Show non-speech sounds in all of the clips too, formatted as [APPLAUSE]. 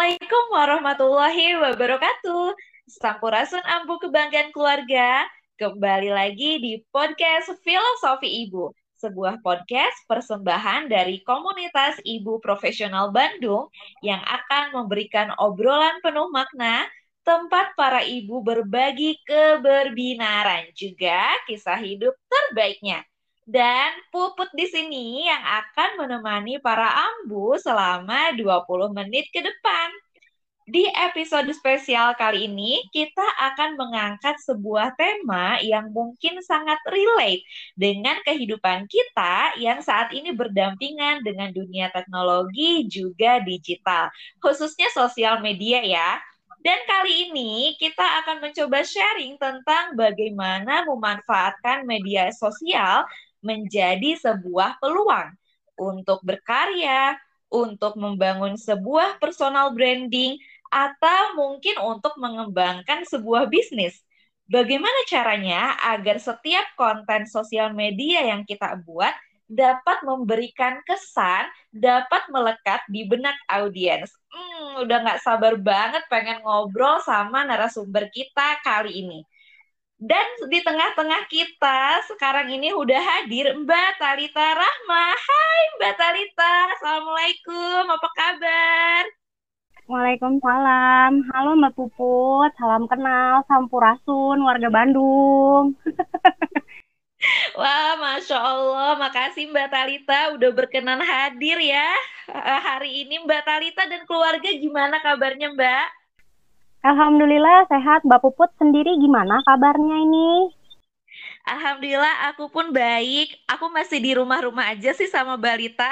Assalamualaikum warahmatullahi wabarakatuh. Sampurasun ambu kebanggaan keluarga. Kembali lagi di podcast Filosofi Ibu, sebuah podcast persembahan dari komunitas ibu profesional Bandung yang akan memberikan obrolan penuh makna, tempat para ibu berbagi keberbinaran, juga kisah hidup terbaiknya. Dan Puput di sini yang akan menemani para ambu selama 20 menit ke depan. Di episode spesial kali ini, kita akan mengangkat sebuah tema yang mungkin sangat relate dengan kehidupan kita yang saat ini berdampingan dengan dunia teknologi juga digital, khususnya sosial media ya. Dan kali ini kita akan mencoba sharing tentang bagaimana memanfaatkan media sosial menjadi sebuah peluang untuk berkarya, untuk membangun sebuah personal branding, atau mungkin untuk mengembangkan sebuah bisnis. Bagaimana caranya agar setiap konten sosial media yang kita buat dapat memberikan kesan, dapat melekat di benak audiens. Hmm, udah nggak sabar banget pengen ngobrol sama narasumber kita kali ini. Dan di tengah-tengah kita sekarang ini udah hadir Mbak Talita Rahma. Hai Mbak Talita, Assalamualaikum, apa kabar? Waalaikumsalam. Halo Mbak Puput, salam kenal, sampurasun, warga Bandung. [LAUGHS] Wah, Masya Allah. Makasih Mbak Talita udah berkenan hadir ya eh, hari ini. Mbak Talita dan keluarga gimana kabarnya Mbak? Alhamdulillah sehat. Mbak Puput sendiri gimana kabarnya ini? Alhamdulillah aku pun baik. Aku masih di rumah-rumah aja sih sama Balita.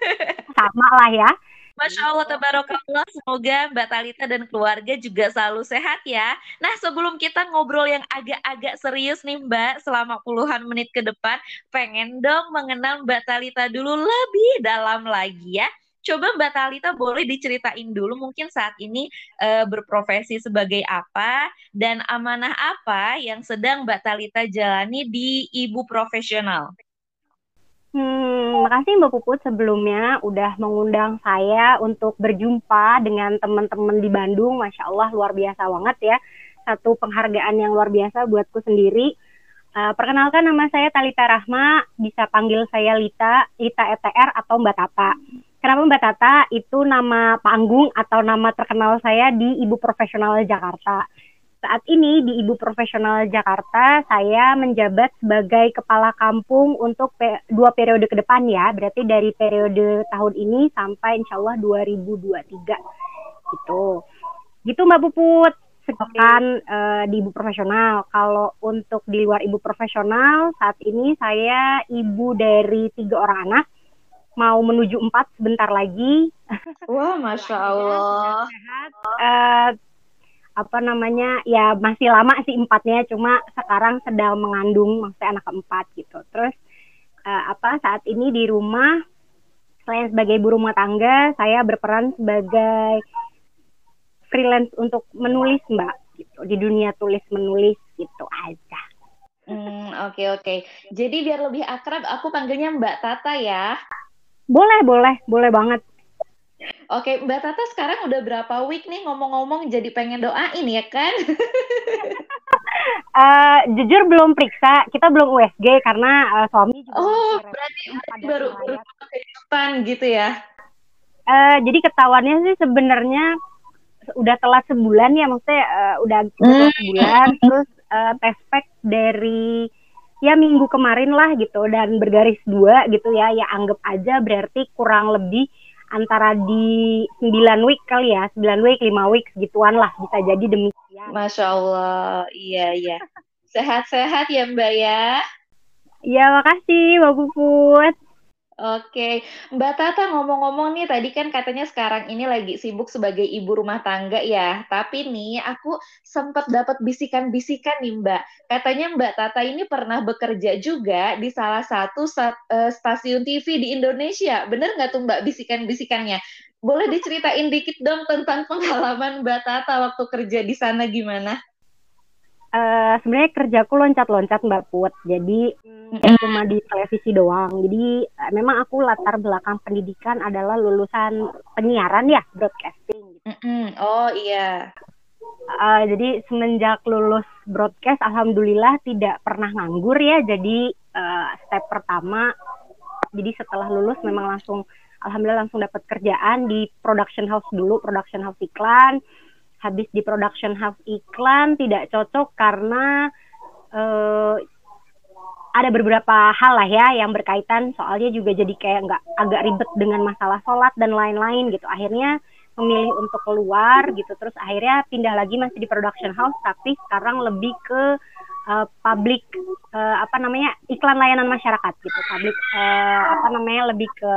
[LAUGHS] Sama lah ya. Masya Allah, tabarakallah. Semoga Mbak Talita dan keluarga juga selalu sehat ya. Nah, sebelum kita ngobrol yang agak-agak serius nih Mbak, selama puluhan menit ke depan, pengen dong mengenal Mbak Talita dulu lebih dalam lagi ya. Coba Mbak Talita boleh diceritain dulu mungkin saat ini e, berprofesi sebagai apa dan amanah apa yang sedang Mbak Talita jalani di ibu profesional. Hmm, makasih Mbak Puput sebelumnya udah mengundang saya untuk berjumpa dengan teman-teman di Bandung. Masya Allah luar biasa banget ya. Satu penghargaan yang luar biasa buatku sendiri. Uh, perkenalkan nama saya Talita Rahma, bisa panggil saya Lita, Lita ETR atau Mbak Tata. Kenapa Mbak Tata itu nama panggung atau nama terkenal saya di Ibu Profesional Jakarta. Saat ini di Ibu Profesional Jakarta saya menjabat sebagai kepala kampung untuk pe dua periode ke depan ya. Berarti dari periode tahun ini sampai insya Allah 2023 gitu. Gitu Mbak Puput. Sekian uh, di Ibu Profesional. Kalau untuk di luar Ibu Profesional saat ini saya ibu dari tiga orang anak mau menuju empat sebentar lagi. Wah, masya Allah. Uh, apa namanya ya masih lama sih empatnya, cuma sekarang sedang mengandung maksudnya anak keempat gitu. Terus uh, apa saat ini di rumah selain sebagai ibu rumah tangga, saya berperan sebagai freelance untuk menulis mbak gitu di dunia tulis menulis gitu aja. Hmm, oke okay, oke. Okay. Jadi biar lebih akrab, aku panggilnya Mbak Tata ya. Boleh, boleh, boleh banget. Oke, Mbak Tata sekarang udah berapa week nih ngomong-ngomong jadi pengen doain ya kan? uh, [LAUGHS] jujur belum periksa, kita belum USG karena uh, suami juga Oh, berarti, berarti baru baru kehidupan gitu ya. Uh, jadi ketahuannya sih sebenarnya udah telat sebulan ya maksudnya uh, udah hmm. sebulan terus uh, test pack dari ya minggu kemarin lah gitu dan bergaris dua gitu ya. Ya anggap aja berarti kurang lebih antara di 9 week kali ya 9 week 5 week gituan lah bisa jadi demikian. Masya Allah. Iya iya. Sehat-sehat ya Mbak ya. Iya makasih Mbak Puput Oke, Mbak Tata ngomong-ngomong nih tadi kan katanya sekarang ini lagi sibuk sebagai ibu rumah tangga ya. Tapi nih aku sempat dapat bisikan-bisikan nih Mbak. Katanya Mbak Tata ini pernah bekerja juga di salah satu eh, stasiun TV di Indonesia. Bener nggak tuh Mbak bisikan-bisikannya? Boleh diceritain dikit dong tentang [LAUGHS] pengalaman Mbak Tata waktu kerja di sana gimana? Uh, sebenarnya kerjaku loncat-loncat Mbak Put. Jadi mm. cuma di televisi doang. Jadi uh, memang aku latar belakang pendidikan adalah lulusan penyiaran ya, broadcasting. Gitu. Mm -mm. Oh iya. Uh, jadi semenjak lulus broadcast, alhamdulillah tidak pernah nganggur ya. Jadi uh, step pertama, jadi setelah lulus memang langsung, alhamdulillah langsung dapat kerjaan di production house dulu, production house iklan habis di production house iklan tidak cocok karena uh, ada beberapa hal lah ya yang berkaitan. Soalnya juga jadi kayak nggak agak ribet dengan masalah sholat dan lain-lain gitu. Akhirnya memilih untuk keluar gitu. Terus akhirnya pindah lagi masih di production house tapi sekarang lebih ke uh, public uh, apa namanya iklan layanan masyarakat gitu. Public uh, apa namanya lebih ke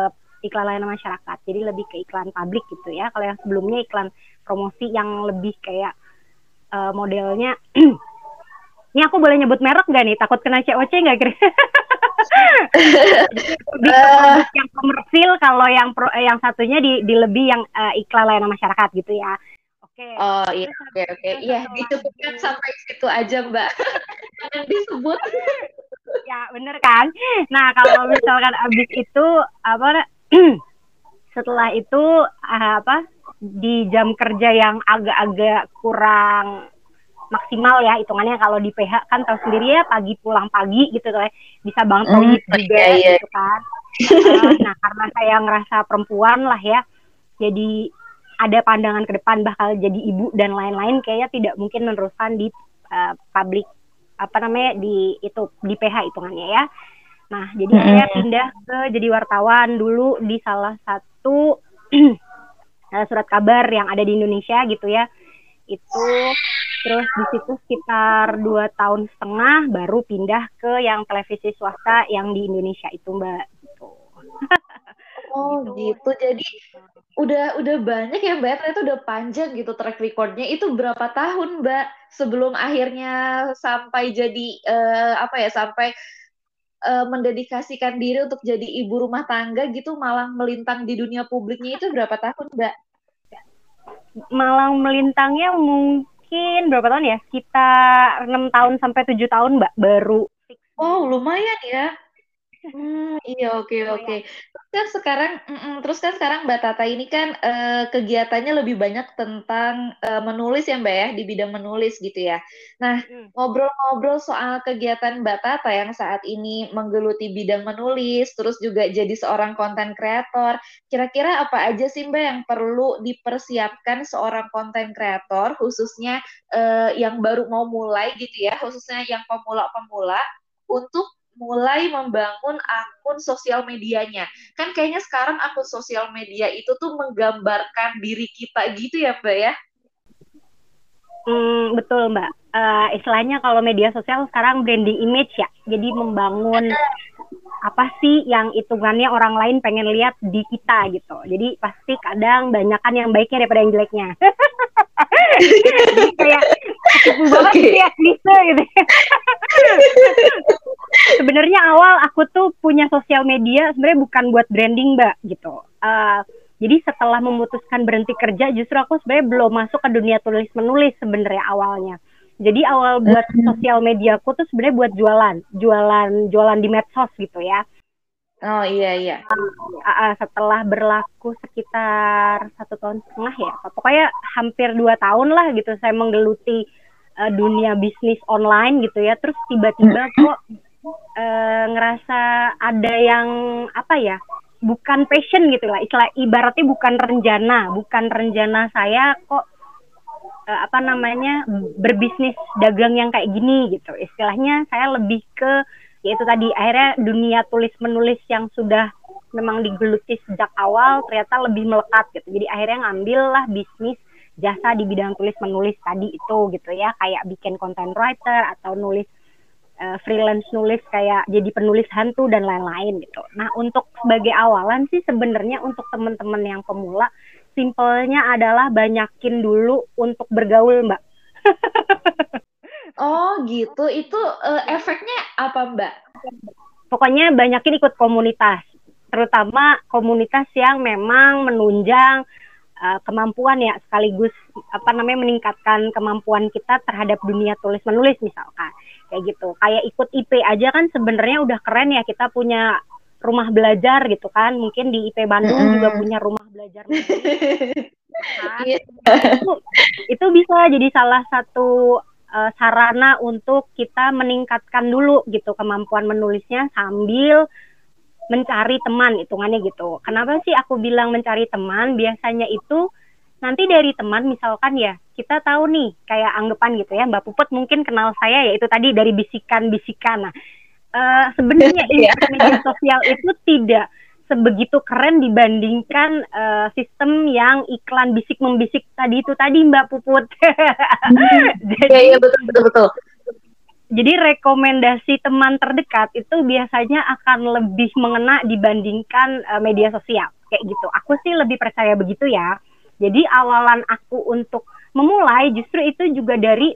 iklan layanan masyarakat jadi lebih ke iklan publik gitu ya kalau yang sebelumnya iklan promosi yang lebih kayak uh, modelnya [CLEARS THROAT] ini aku boleh nyebut merek gak nih takut kena COC nggak kira [LAUGHS] lebih uh, yang komersil kalau yang pro, yang satunya di, di lebih yang uh, iklan layanan masyarakat gitu ya Oke. Oh iya, oke oke. Iya, dicukupkan sampai situ aja, Mbak. [LAUGHS] Jangan disebut. ya, bener kan? Nah, kalau misalkan abis itu apa [CLEARS THROAT] setelah itu ah, apa di jam kerja yang agak-agak kurang maksimal ya hitungannya kalau di PH kan tahu sendiri ya pagi pulang pagi gitu tuh ya bisa banget mm, juga iya, gitu kan. Uh, nah karena saya ngerasa perempuan lah ya jadi ada pandangan ke depan bakal jadi ibu dan lain-lain kayaknya tidak mungkin meneruskan di uh, publik apa namanya di itu di PH hitungannya ya Nah, jadi mm -hmm. saya pindah ke jadi wartawan dulu di salah satu [CLEARS THROAT] eh, surat kabar yang ada di Indonesia gitu ya. Itu terus di situ sekitar dua tahun setengah baru pindah ke yang televisi swasta yang di Indonesia itu Mbak gitu. [LAUGHS] Oh gitu. gitu. Jadi udah udah banyak ya Mbak, ternyata udah panjang gitu track recordnya. Itu berapa tahun Mbak sebelum akhirnya sampai jadi uh, apa ya sampai uh, mendedikasikan diri untuk jadi ibu rumah tangga gitu malah melintang di dunia publiknya itu berapa tahun mbak? Malang melintangnya mungkin berapa tahun ya? Sekitar enam tahun sampai tujuh tahun mbak baru. Oh lumayan ya. Hmm, iya oke okay, [LAUGHS] oke. Okay. Terus kan sekarang, mm -mm, terus kan sekarang Mbak Tata ini kan uh, kegiatannya lebih banyak tentang uh, menulis ya Mbak ya di bidang menulis gitu ya. Nah ngobrol-ngobrol soal kegiatan Mbak Tata yang saat ini menggeluti bidang menulis, terus juga jadi seorang konten kreator. Kira-kira apa aja sih Mbak yang perlu dipersiapkan seorang konten kreator, khususnya uh, yang baru mau mulai gitu ya, khususnya yang pemula-pemula untuk mulai membangun akun sosial medianya. Kan kayaknya sekarang akun sosial media itu tuh menggambarkan diri kita gitu ya, Mbak ya? Hmm, betul, Mbak. Uh, istilahnya kalau media sosial sekarang branding image ya. Jadi membangun apa sih yang hitungannya orang lain pengen lihat di kita gitu. Jadi pasti kadang banyak kan yang baiknya daripada yang jeleknya. [LAUGHS] Kayak [LAUGHS] banget okay. ya gitu. [LAUGHS] sebenarnya awal aku tuh punya sosial media sebenarnya bukan buat branding mbak gitu uh, jadi setelah memutuskan berhenti kerja justru aku sebenarnya belum masuk ke dunia tulis menulis sebenarnya awalnya jadi awal buat mm-hmm. sosial media aku tuh sebenarnya buat jualan jualan jualan di medsos gitu ya Oh iya iya. Uh, uh, setelah berlaku sekitar satu tahun setengah ya, pokoknya hampir dua tahun lah gitu saya menggeluti uh, dunia bisnis online gitu ya. Terus tiba-tiba kok uh, ngerasa ada yang apa ya bukan passion gitu lah istilah ibaratnya bukan rencana bukan rencana saya kok uh, apa namanya berbisnis dagang yang kayak gini gitu istilahnya saya lebih ke yaitu tadi akhirnya dunia tulis menulis yang sudah memang digeluti sejak awal ternyata lebih melekat gitu jadi akhirnya ngambil lah bisnis jasa di bidang tulis menulis tadi itu gitu ya kayak bikin content writer atau nulis uh, freelance nulis kayak jadi penulis hantu dan lain-lain gitu. Nah untuk sebagai awalan sih sebenarnya untuk teman-teman yang pemula simpelnya adalah banyakin dulu untuk bergaul mbak. [LAUGHS] oh gitu, itu uh, efeknya apa mbak? Pokoknya banyakin ikut komunitas, terutama komunitas yang memang menunjang uh, kemampuan ya sekaligus apa namanya meningkatkan kemampuan kita terhadap dunia tulis menulis misalkan kayak gitu kayak ikut IP aja kan sebenarnya udah keren ya kita punya rumah belajar gitu kan mungkin di IP Bandung mm. juga punya rumah belajar [LAUGHS] kan? itu, itu bisa jadi salah satu uh, sarana untuk kita meningkatkan dulu gitu kemampuan menulisnya sambil mencari teman hitungannya gitu. Kenapa sih aku bilang mencari teman? Biasanya itu nanti dari teman misalkan ya kita tahu nih kayak anggapan gitu ya Mbak Puput mungkin kenal saya ya itu tadi dari bisikan-bisikan. Nah, uh, sebenarnya [LAUGHS] iya. media sosial itu tidak sebegitu keren dibandingkan uh, sistem yang iklan bisik membisik tadi itu tadi Mbak Puput. [LAUGHS] Jadi, ya, ya betul betul betul. Jadi rekomendasi teman terdekat itu biasanya akan lebih mengena dibandingkan uh, media sosial kayak gitu. Aku sih lebih percaya begitu ya. Jadi awalan aku untuk memulai justru itu juga dari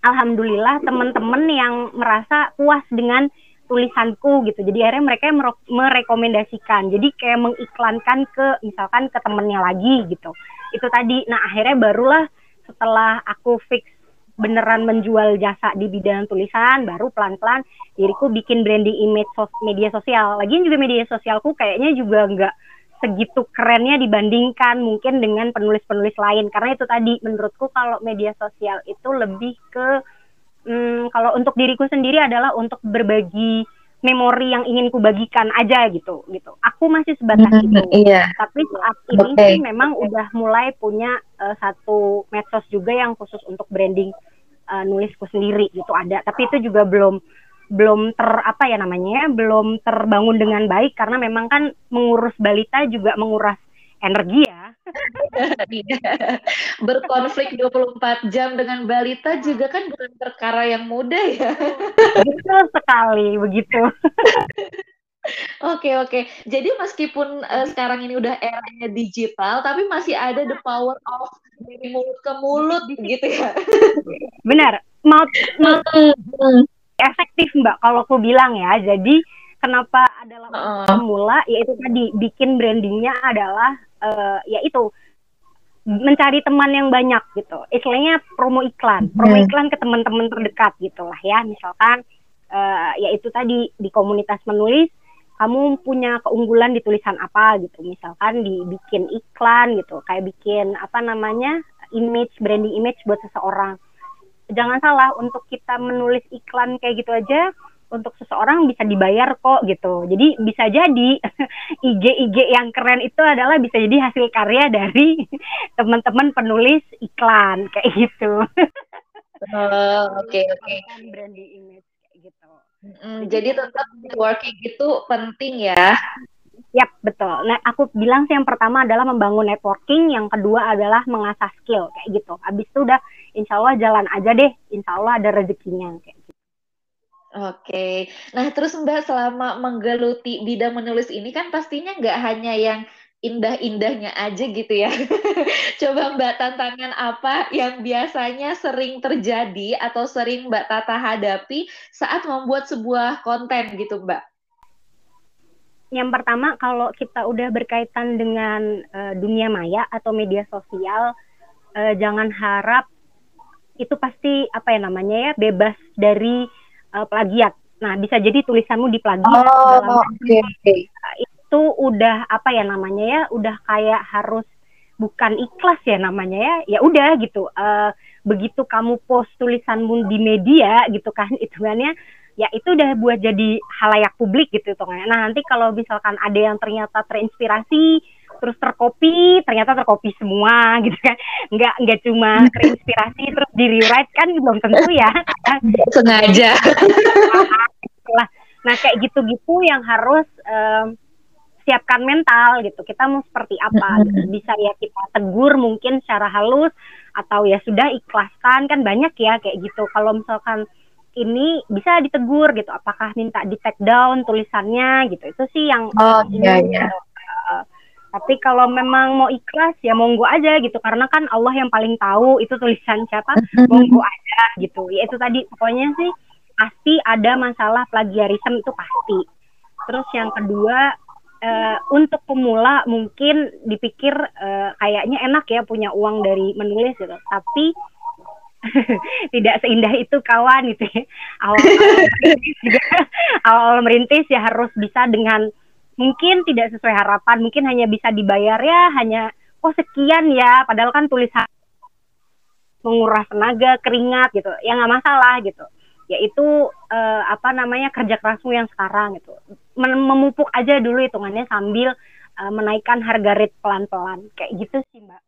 alhamdulillah teman-teman yang merasa puas dengan tulisanku gitu. Jadi akhirnya mereka merekomendasikan. Jadi kayak mengiklankan ke misalkan ke temennya lagi gitu. Itu tadi. Nah akhirnya barulah setelah aku fix beneran menjual jasa di bidang tulisan, baru pelan-pelan diriku bikin branding image sos media sosial. Lagian juga media sosialku kayaknya juga nggak segitu kerennya dibandingkan mungkin dengan penulis-penulis lain. Karena itu tadi menurutku kalau media sosial itu lebih ke hmm, kalau untuk diriku sendiri adalah untuk berbagi memori yang ingin ku bagikan aja gitu gitu. Aku masih sebatas mm, itu. Iya. Tapi saat ini okay. sih memang udah mulai punya uh, satu medsos juga yang khusus untuk branding uh, nulisku sendiri gitu ada. Tapi itu juga belum belum ter apa ya namanya belum terbangun dengan baik karena memang kan mengurus balita juga menguras energi ya. [LAUGHS] Berkonflik 24 jam dengan balita juga kan bukan perkara yang mudah ya. Betul sekali begitu. [LAUGHS] Oke oke. Jadi meskipun uh, sekarang ini udah eranya digital, tapi masih ada the power of dari mulut ke mulut gitu ya. [LAUGHS] Benar. Mau, mau efektif mbak kalau aku bilang ya. Jadi kenapa adalah uh. pemula? Yaitu tadi bikin brandingnya adalah uh, ya itu mencari teman yang banyak gitu. Istilahnya promo iklan, promo hmm. iklan ke teman-teman terdekat gitulah ya. Misalkan uh, ya itu tadi di komunitas menulis kamu punya keunggulan di tulisan apa gitu. Misalkan dibikin iklan gitu, kayak bikin apa namanya? image branding image buat seseorang. Jangan salah untuk kita menulis iklan kayak gitu aja untuk seseorang bisa dibayar kok gitu. Jadi bisa jadi [LAUGHS] IG-IG yang keren itu adalah bisa jadi hasil karya dari [LAUGHS] teman-teman penulis iklan kayak gitu. [LAUGHS] Oh, oke oke. Okay, Branding image kayak gitu. Mm, jadi tetap networking itu penting ya. Yap, betul. Nah, aku bilang sih yang pertama adalah membangun networking, yang kedua adalah mengasah skill kayak gitu. Abis itu udah insya Allah jalan aja deh, insya Allah ada rezekinya kayak Oke, nah terus Mbak selama menggeluti bidang menulis ini kan pastinya nggak hanya yang indah-indahnya aja gitu ya. [LAUGHS] Coba Mbak tantangan apa yang biasanya sering terjadi atau sering Mbak Tata hadapi saat membuat sebuah konten gitu Mbak? Yang pertama kalau kita udah berkaitan dengan uh, dunia maya atau media sosial, uh, jangan harap itu pasti apa ya namanya ya bebas dari uh, plagiat. Nah, bisa jadi tulisanmu diplagiat. Oh, oke. Okay. Itu udah apa ya namanya ya? Udah kayak harus bukan ikhlas ya namanya ya. Ya udah gitu. Uh, begitu kamu post tulisanmu di media gitu kan, [LAUGHS] itu ya ya itu udah buat jadi halayak publik gitu tuh Nah nanti kalau misalkan ada yang ternyata terinspirasi terus terkopi ternyata terkopi semua [LAUGHS] gitu kan. Nggak nggak cuma terinspirasi terus di rewrite kan belum tentu ya. [LAUGHS] Sengaja. [LAUGHS] Lah nah kayak gitu-gitu yang harus um, siapkan mental gitu. Kita mau seperti apa gitu. bisa ya kita tegur mungkin secara halus atau ya sudah ikhlaskan. Kan banyak ya kayak gitu. Kalau misalkan ini bisa ditegur gitu. Apakah minta di take down tulisannya gitu. Itu sih yang oh, iya, iya. Gitu. Tapi kalau memang mau ikhlas ya monggo aja gitu karena kan Allah yang paling tahu itu tulisan siapa monggo aja gitu. Ya itu tadi pokoknya sih pasti ada masalah plagiarisme itu pasti. Terus yang kedua uh, untuk pemula mungkin dipikir uh, kayaknya enak ya punya uang dari menulis gitu tapi [LAUGHS] tidak seindah itu kawan gitu ya. Awal-awal [LAUGHS] merintis juga awal merintis ya harus bisa dengan mungkin tidak sesuai harapan, mungkin hanya bisa dibayar ya hanya oh sekian ya, padahal kan tulisan menguras tenaga, keringat gitu. Ya nggak masalah gitu. Yaitu eh, apa namanya kerja kerasmu yang sekarang gitu. Memupuk aja dulu hitungannya sambil eh, menaikkan harga rate pelan-pelan. Kayak gitu sih, Mbak.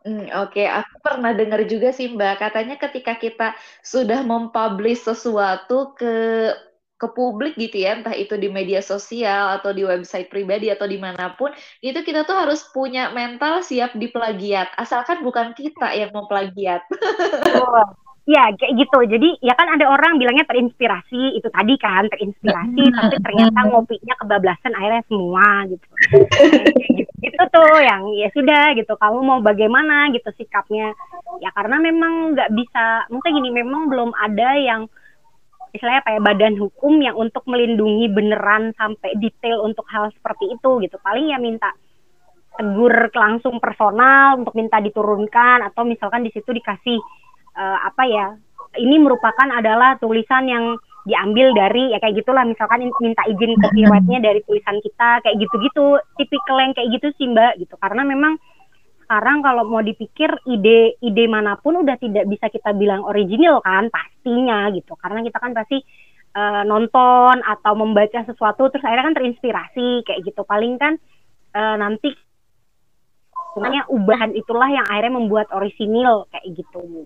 Hmm, Oke, aku pernah dengar juga sih Mbak, katanya ketika kita sudah mempublish sesuatu ke ke publik gitu ya, entah itu di media sosial atau di website pribadi atau di mana pun, itu kita tuh harus punya mental siap diplagiat, asalkan bukan kita yang mau plagiat. Oh, [LAUGHS] Ya, kayak gitu. Jadi ya kan ada orang bilangnya terinspirasi, itu tadi kan terinspirasi, mm-hmm. tapi ternyata ngopinya kebablasan akhirnya semua gitu. gitu. Gitu tuh yang ya sudah gitu. Kamu mau bagaimana gitu sikapnya? Ya karena memang nggak bisa, mungkin gini memang belum ada yang istilahnya kayak badan hukum yang untuk melindungi beneran sampai detail untuk hal seperti itu gitu. Paling ya minta tegur langsung personal untuk minta diturunkan atau misalkan di situ dikasih uh, apa ya ini merupakan adalah tulisan yang diambil dari ya kayak gitulah misalkan minta izin copyrightnya dari tulisan kita kayak gitu-gitu tipikal yang kayak gitu sih mbak gitu karena memang sekarang kalau mau dipikir ide ide mana pun udah tidak bisa kita bilang original kan pastinya gitu. Karena kita kan pasti uh, nonton atau membaca sesuatu terus akhirnya kan terinspirasi kayak gitu. Paling kan uh, nanti sebenarnya ubahan itulah yang akhirnya membuat orisinil kayak gitu.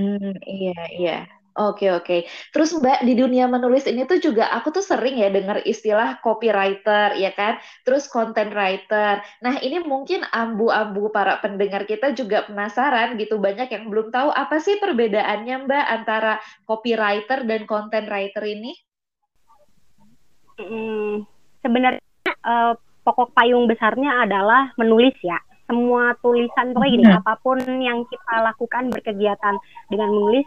Hmm, iya iya. Oke oke. Terus Mbak di dunia menulis ini tuh juga aku tuh sering ya dengar istilah copywriter ya kan, terus content writer. Nah ini mungkin ambu-ambu para pendengar kita juga penasaran gitu banyak yang belum tahu apa sih perbedaannya Mbak antara copywriter dan content writer ini? Hmm, sebenarnya uh, pokok payung besarnya adalah menulis ya semua tulisan pokoknya gini apa pun yang kita lakukan berkegiatan dengan menulis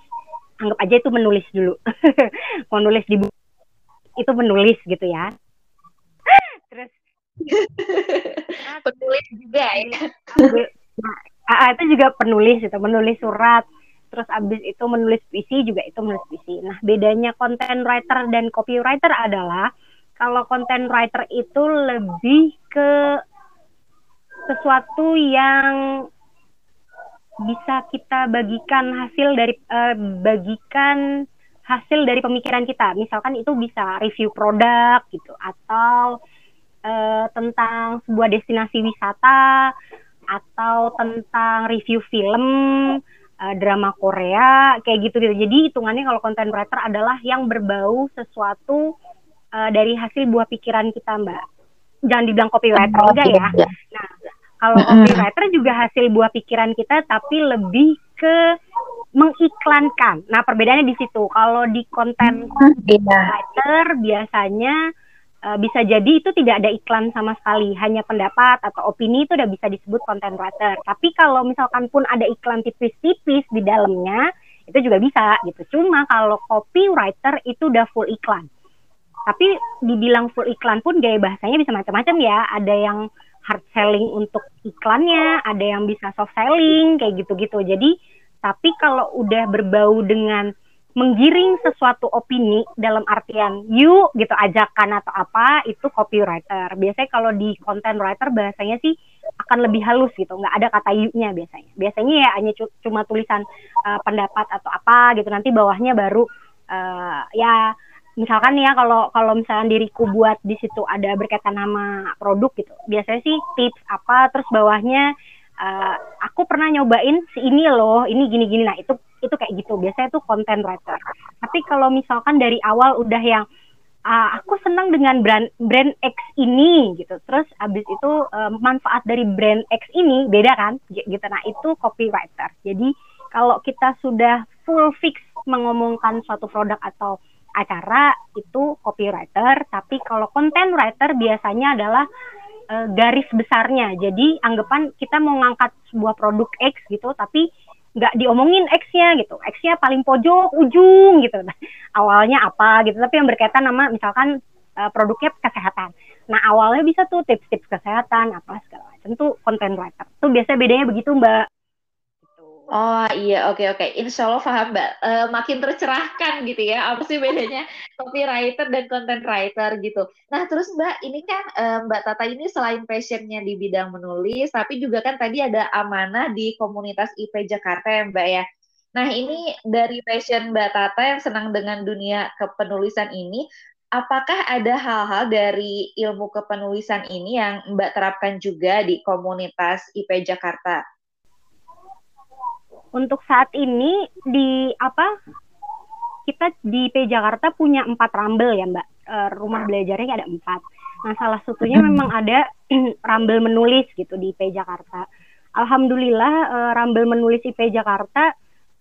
anggap aja itu menulis dulu. [LAUGHS] Menulis di buku itu menulis gitu ya. [LAUGHS] Terus [LAUGHS] penulis juga ya. Nah, itu juga penulis itu menulis surat. Terus abis itu menulis puisi juga itu menulis puisi. Nah bedanya content writer dan copywriter adalah kalau content writer itu lebih ke sesuatu yang bisa kita bagikan hasil dari uh, bagikan hasil dari pemikiran kita. Misalkan itu bisa review produk gitu atau uh, tentang sebuah destinasi wisata atau tentang review film uh, drama Korea kayak gitu gitu. Jadi hitungannya kalau content writer adalah yang berbau sesuatu uh, dari hasil buah pikiran kita, Mbak. Jangan dibilang copywriter juga ya. Nah, kalau copywriter juga hasil buah pikiran kita, tapi lebih ke mengiklankan. Nah, perbedaannya di situ. Kalau di konten iya. writer biasanya uh, bisa jadi itu tidak ada iklan sama sekali, hanya pendapat atau opini itu udah bisa disebut content writer. Tapi kalau misalkan pun ada iklan tipis-tipis di dalamnya, itu juga bisa gitu. Cuma kalau copywriter itu udah full iklan. Tapi dibilang full iklan pun gaya bahasanya bisa macam-macam ya. Ada yang hard selling untuk iklannya, ada yang bisa soft selling kayak gitu-gitu. Jadi tapi kalau udah berbau dengan menggiring sesuatu opini dalam artian you gitu ajakan atau apa itu copywriter. Biasanya kalau di content writer bahasanya sih akan lebih halus gitu, nggak ada kata you-nya biasanya. Biasanya ya hanya cuma tulisan uh, pendapat atau apa gitu. Nanti bawahnya baru uh, ya misalkan ya kalau kalau misalnya diriku buat di situ ada berkaitan nama produk gitu biasanya sih tips apa terus bawahnya uh, aku pernah nyobain si ini loh ini gini gini. Nah itu itu kayak gitu. Biasanya tuh content writer. Tapi kalau misalkan dari awal udah yang uh, aku senang dengan brand brand X ini gitu. Terus abis itu uh, manfaat dari brand X ini beda kan gitu. Nah itu copywriter. Jadi kalau kita sudah full fix mengomongkan suatu produk atau acara itu copywriter, tapi kalau content writer biasanya adalah uh, garis besarnya. Jadi anggapan kita mau ngangkat sebuah produk X gitu, tapi nggak diomongin X-nya gitu. X-nya paling pojok ujung gitu. Nah, awalnya apa gitu, tapi yang berkaitan sama misalkan uh, produknya kesehatan. Nah awalnya bisa tuh tips-tips kesehatan apa segala macam tuh content writer. Tuh biasanya bedanya begitu mbak. Oh iya oke oke Insya Allah paham Mbak uh, makin tercerahkan gitu ya apa sih bedanya copywriter dan content writer gitu. Nah terus Mbak ini kan uh, Mbak Tata ini selain passionnya di bidang menulis tapi juga kan tadi ada amanah di komunitas IP Jakarta ya Mbak ya. Nah ini dari passion Mbak Tata yang senang dengan dunia kepenulisan ini apakah ada hal-hal dari ilmu kepenulisan ini yang Mbak terapkan juga di komunitas IP Jakarta? Untuk saat ini di apa kita di P Jakarta punya empat rambel ya mbak. E, rumah belajarnya ada empat. Nah salah satunya [CLEARS THROAT] memang ada [CLEARS THROAT] rambel menulis gitu di IP Jakarta. Alhamdulillah e, rambel menulis IP Jakarta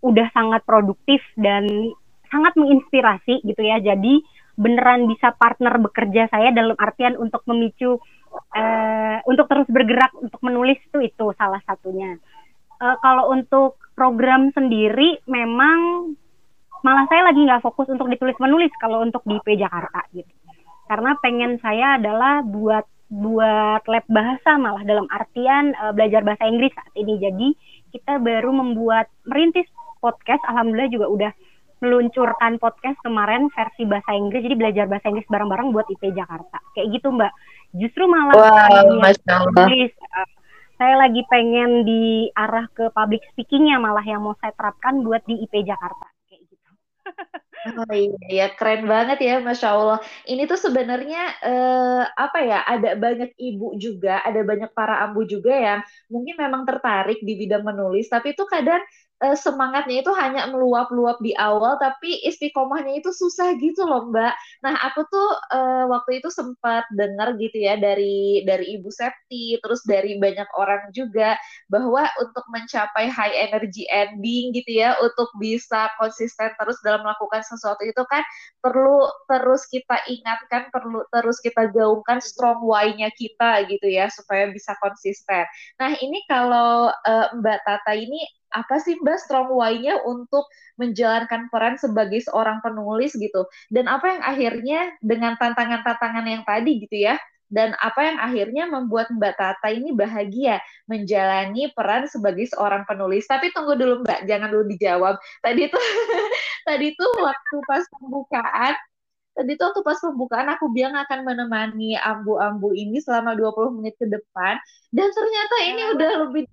udah sangat produktif dan sangat menginspirasi gitu ya. Jadi beneran bisa partner bekerja saya dalam artian untuk memicu uh, untuk terus bergerak untuk menulis itu itu salah satunya uh, kalau untuk program sendiri memang malah saya lagi nggak fokus untuk ditulis menulis kalau untuk di P Jakarta gitu. Karena pengen saya adalah buat buat lab bahasa malah dalam artian uh, belajar bahasa Inggris saat ini. Jadi kita baru membuat merintis podcast. Alhamdulillah juga udah meluncurkan podcast kemarin versi bahasa Inggris. Jadi belajar bahasa Inggris bareng-bareng buat IP Jakarta. Kayak gitu mbak. Justru malah wow. Inggris, uh, saya lagi pengen diarah ke public speakingnya malah yang mau saya terapkan buat di IP Jakarta kayak gitu. [LAUGHS] Oh iya, ya keren banget ya, masya Allah. Ini tuh sebenarnya eh, apa ya? Ada banyak ibu juga, ada banyak para ambu juga yang mungkin memang tertarik di bidang menulis, tapi itu kadang uh, semangatnya itu hanya meluap-luap di awal tapi istiqomahnya itu susah gitu loh Mbak. Nah, aku tuh uh, waktu itu sempat dengar gitu ya dari dari Ibu Septi terus dari banyak orang juga bahwa untuk mencapai high energy ending gitu ya, untuk bisa konsisten terus dalam melakukan sesuatu itu kan perlu terus kita ingatkan, perlu terus kita gaungkan strong why-nya kita gitu ya supaya bisa konsisten. Nah, ini kalau uh, Mbak Tata ini apa sih Mbak strong why-nya untuk menjalankan peran sebagai seorang penulis gitu dan apa yang akhirnya dengan tantangan-tantangan yang tadi gitu ya dan apa yang akhirnya membuat Mbak Tata ini bahagia menjalani peran sebagai seorang penulis. Tapi tunggu dulu Mbak, jangan dulu dijawab. Tadi tuh [LAUGHS] tadi tuh waktu pas pembukaan tadi tuh waktu pas pembukaan aku bilang akan menemani ambu-ambu ini selama 20 menit ke depan. Dan ternyata ini udah lebih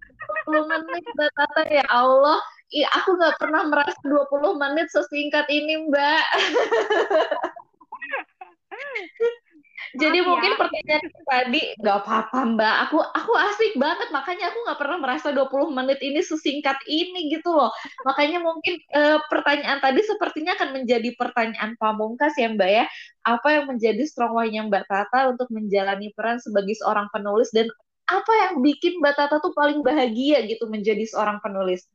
20 menit Mbak Tata. Ya Allah. I, aku nggak pernah merasa 20 menit sesingkat ini Mbak [LAUGHS] Jadi Maaf mungkin ya. pertanyaan tadi nggak apa-apa Mbak. Aku aku asik banget makanya aku nggak pernah merasa 20 menit ini sesingkat ini gitu loh. Makanya mungkin e, pertanyaan tadi sepertinya akan menjadi pertanyaan pamungkas ya Mbak ya. Apa yang menjadi strong why-nya Mbak Tata untuk menjalani peran sebagai seorang penulis dan apa yang bikin Mbak Tata tuh paling bahagia gitu menjadi seorang penulis?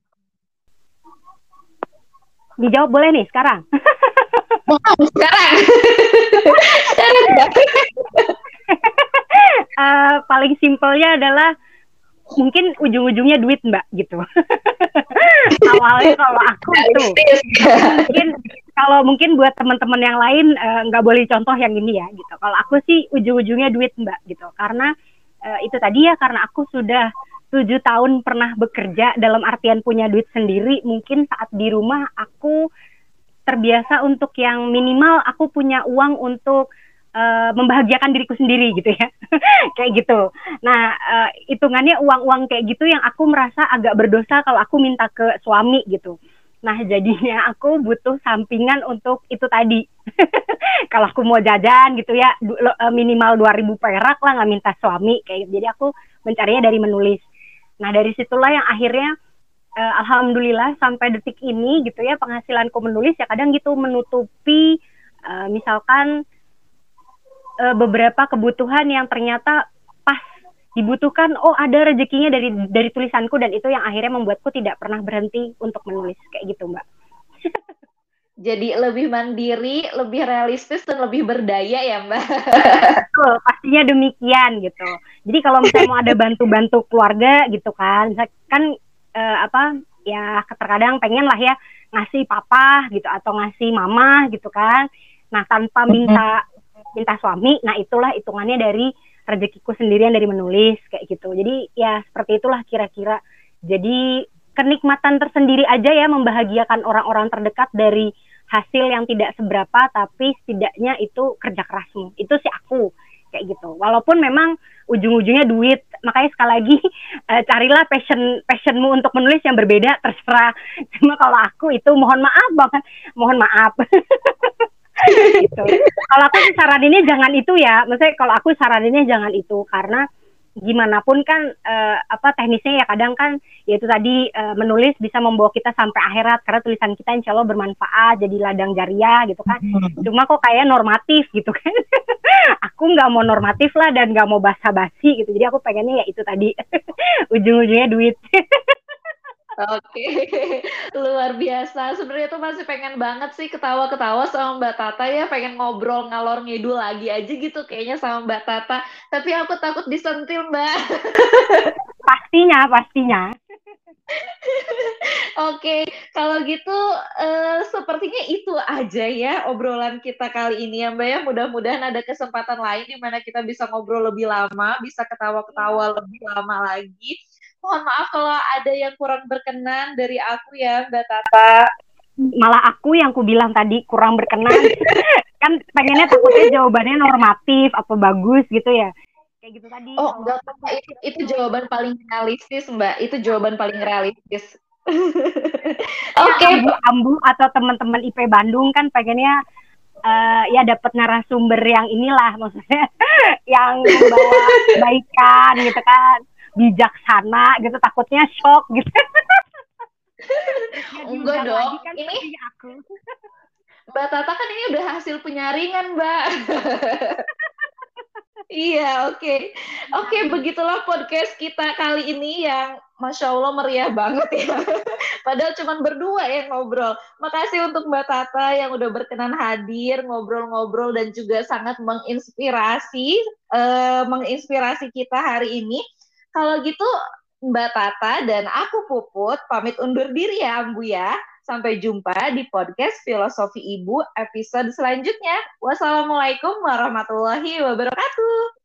Dijawab boleh nih sekarang. Wow, sekarang. Uh, [LAUGHS] paling simpelnya adalah mungkin ujung-ujungnya duit mbak gitu. [LAUGHS] Awalnya kalau aku itu mungkin kalau mungkin buat teman-teman yang lain eh, nggak uh, boleh contoh yang ini ya gitu. Kalau aku sih ujung-ujungnya duit mbak gitu. Karena uh, itu tadi ya karena aku sudah tujuh tahun pernah bekerja dalam artian punya duit sendiri mungkin saat di rumah aku terbiasa untuk yang minimal aku punya uang untuk uh, membahagiakan diriku sendiri gitu ya. [LAUGHS] Kayak gitu. Nah uh, hitungannya uang-uang kayak gitu yang aku merasa agak berdosa kalau aku minta ke suami gitu. Nah jadinya aku butuh sampingan untuk itu tadi. [LAUGHS] Kalau aku mau jajan gitu ya eh, minimal 2000 perak lah nggak minta suami kayak gitu. jadi aku mencarinya dari menulis. Nah dari situlah yang akhirnya uh, alhamdulillah sampai detik ini gitu ya penghasilanku menulis ya kadang gitu menutupi uh, misalkan uh, beberapa kebutuhan yang ternyata pas dibutuhkan oh ada rezekinya dari dari tulisanku dan itu yang akhirnya membuatku tidak pernah berhenti untuk menulis kayak gitu mbak jadi lebih mandiri, lebih realistis dan lebih berdaya ya Mbak. Betul, pastinya demikian gitu. Jadi kalau misalnya mau ada bantu-bantu keluarga gitu kan, kan uh, apa ya terkadang pengen lah ya ngasih papa gitu atau ngasih mama gitu kan. Nah tanpa minta minta suami nah itulah hitungannya dari rezekiku sendirian dari menulis kayak gitu. Jadi ya seperti itulah kira-kira. Jadi kenikmatan tersendiri aja ya membahagiakan orang-orang terdekat dari hasil yang tidak seberapa tapi setidaknya itu kerja kerasmu. Itu sih aku kayak gitu. Walaupun memang ujung-ujungnya duit makanya sekali lagi uh, [LAUGHS] carilah passion passionmu untuk menulis yang berbeda terserah cuma kalau aku itu mohon maaf banget mohon maaf [LAUGHS] gitu. Kalau aku sih saraninnya jangan itu ya. Maksudnya kalau aku saraninnya jangan itu karena gimana pun kan uh, apa teknisnya ya kadang kan yaitu tadi uh, menulis bisa membawa kita sampai akhirat. Karena tulisan kita insya Allah bermanfaat jadi ladang jariah gitu kan. Hmm. cuma kok kayak normatif gitu kan. [LAUGHS] Aku nggak mau normatif lah dan nggak mau basa-basi gitu. Jadi aku pengennya ya itu tadi. [LAUGHS] Ujung-ujungnya duit [LAUGHS] Oke, [LAUGHS] luar biasa. Sebenarnya tuh masih pengen banget sih ketawa-ketawa sama Mbak Tata ya, pengen ngobrol ngalor ngidul lagi aja gitu kayaknya sama Mbak Tata. Tapi aku takut disentil Mbak. [LAUGHS] pastinya, pastinya. [LAUGHS] Oke, kalau gitu uh, sepertinya itu aja ya obrolan kita kali ini ya Mbak ya. Mudah-mudahan ada kesempatan lain di mana kita bisa ngobrol lebih lama, bisa ketawa-ketawa lebih lama lagi mohon maaf kalau ada yang kurang berkenan dari aku ya Mbak Tata. Malah aku yang ku bilang tadi kurang berkenan. [LAUGHS] kan pengennya takutnya jawabannya normatif atau bagus gitu ya. Kayak gitu tadi. Oh, enggak itu, itu jawaban paling realistis, Mbak. Itu jawaban paling realistis. [LAUGHS] Oke, okay. ambu, ambu atau teman-teman IP Bandung kan pengennya uh, ya dapat narasumber yang inilah maksudnya [LAUGHS] yang membawa kebaikan gitu kan bijaksana gitu takutnya shock gitu [LAUGHS] enggak dong kan ini aku Mbak Tata kan ini udah hasil penyaringan Mbak [LAUGHS] Iya, oke. Okay. Oke, okay, begitulah podcast kita kali ini yang Masya Allah meriah banget ya. [LAUGHS] Padahal cuma berdua yang ngobrol. Makasih untuk Mbak Tata yang udah berkenan hadir, ngobrol-ngobrol dan juga sangat menginspirasi, uh, menginspirasi kita hari ini. Kalau gitu Mbak Tata dan aku Puput pamit undur diri ya Ambu ya. Sampai jumpa di podcast Filosofi Ibu episode selanjutnya. Wassalamualaikum warahmatullahi wabarakatuh.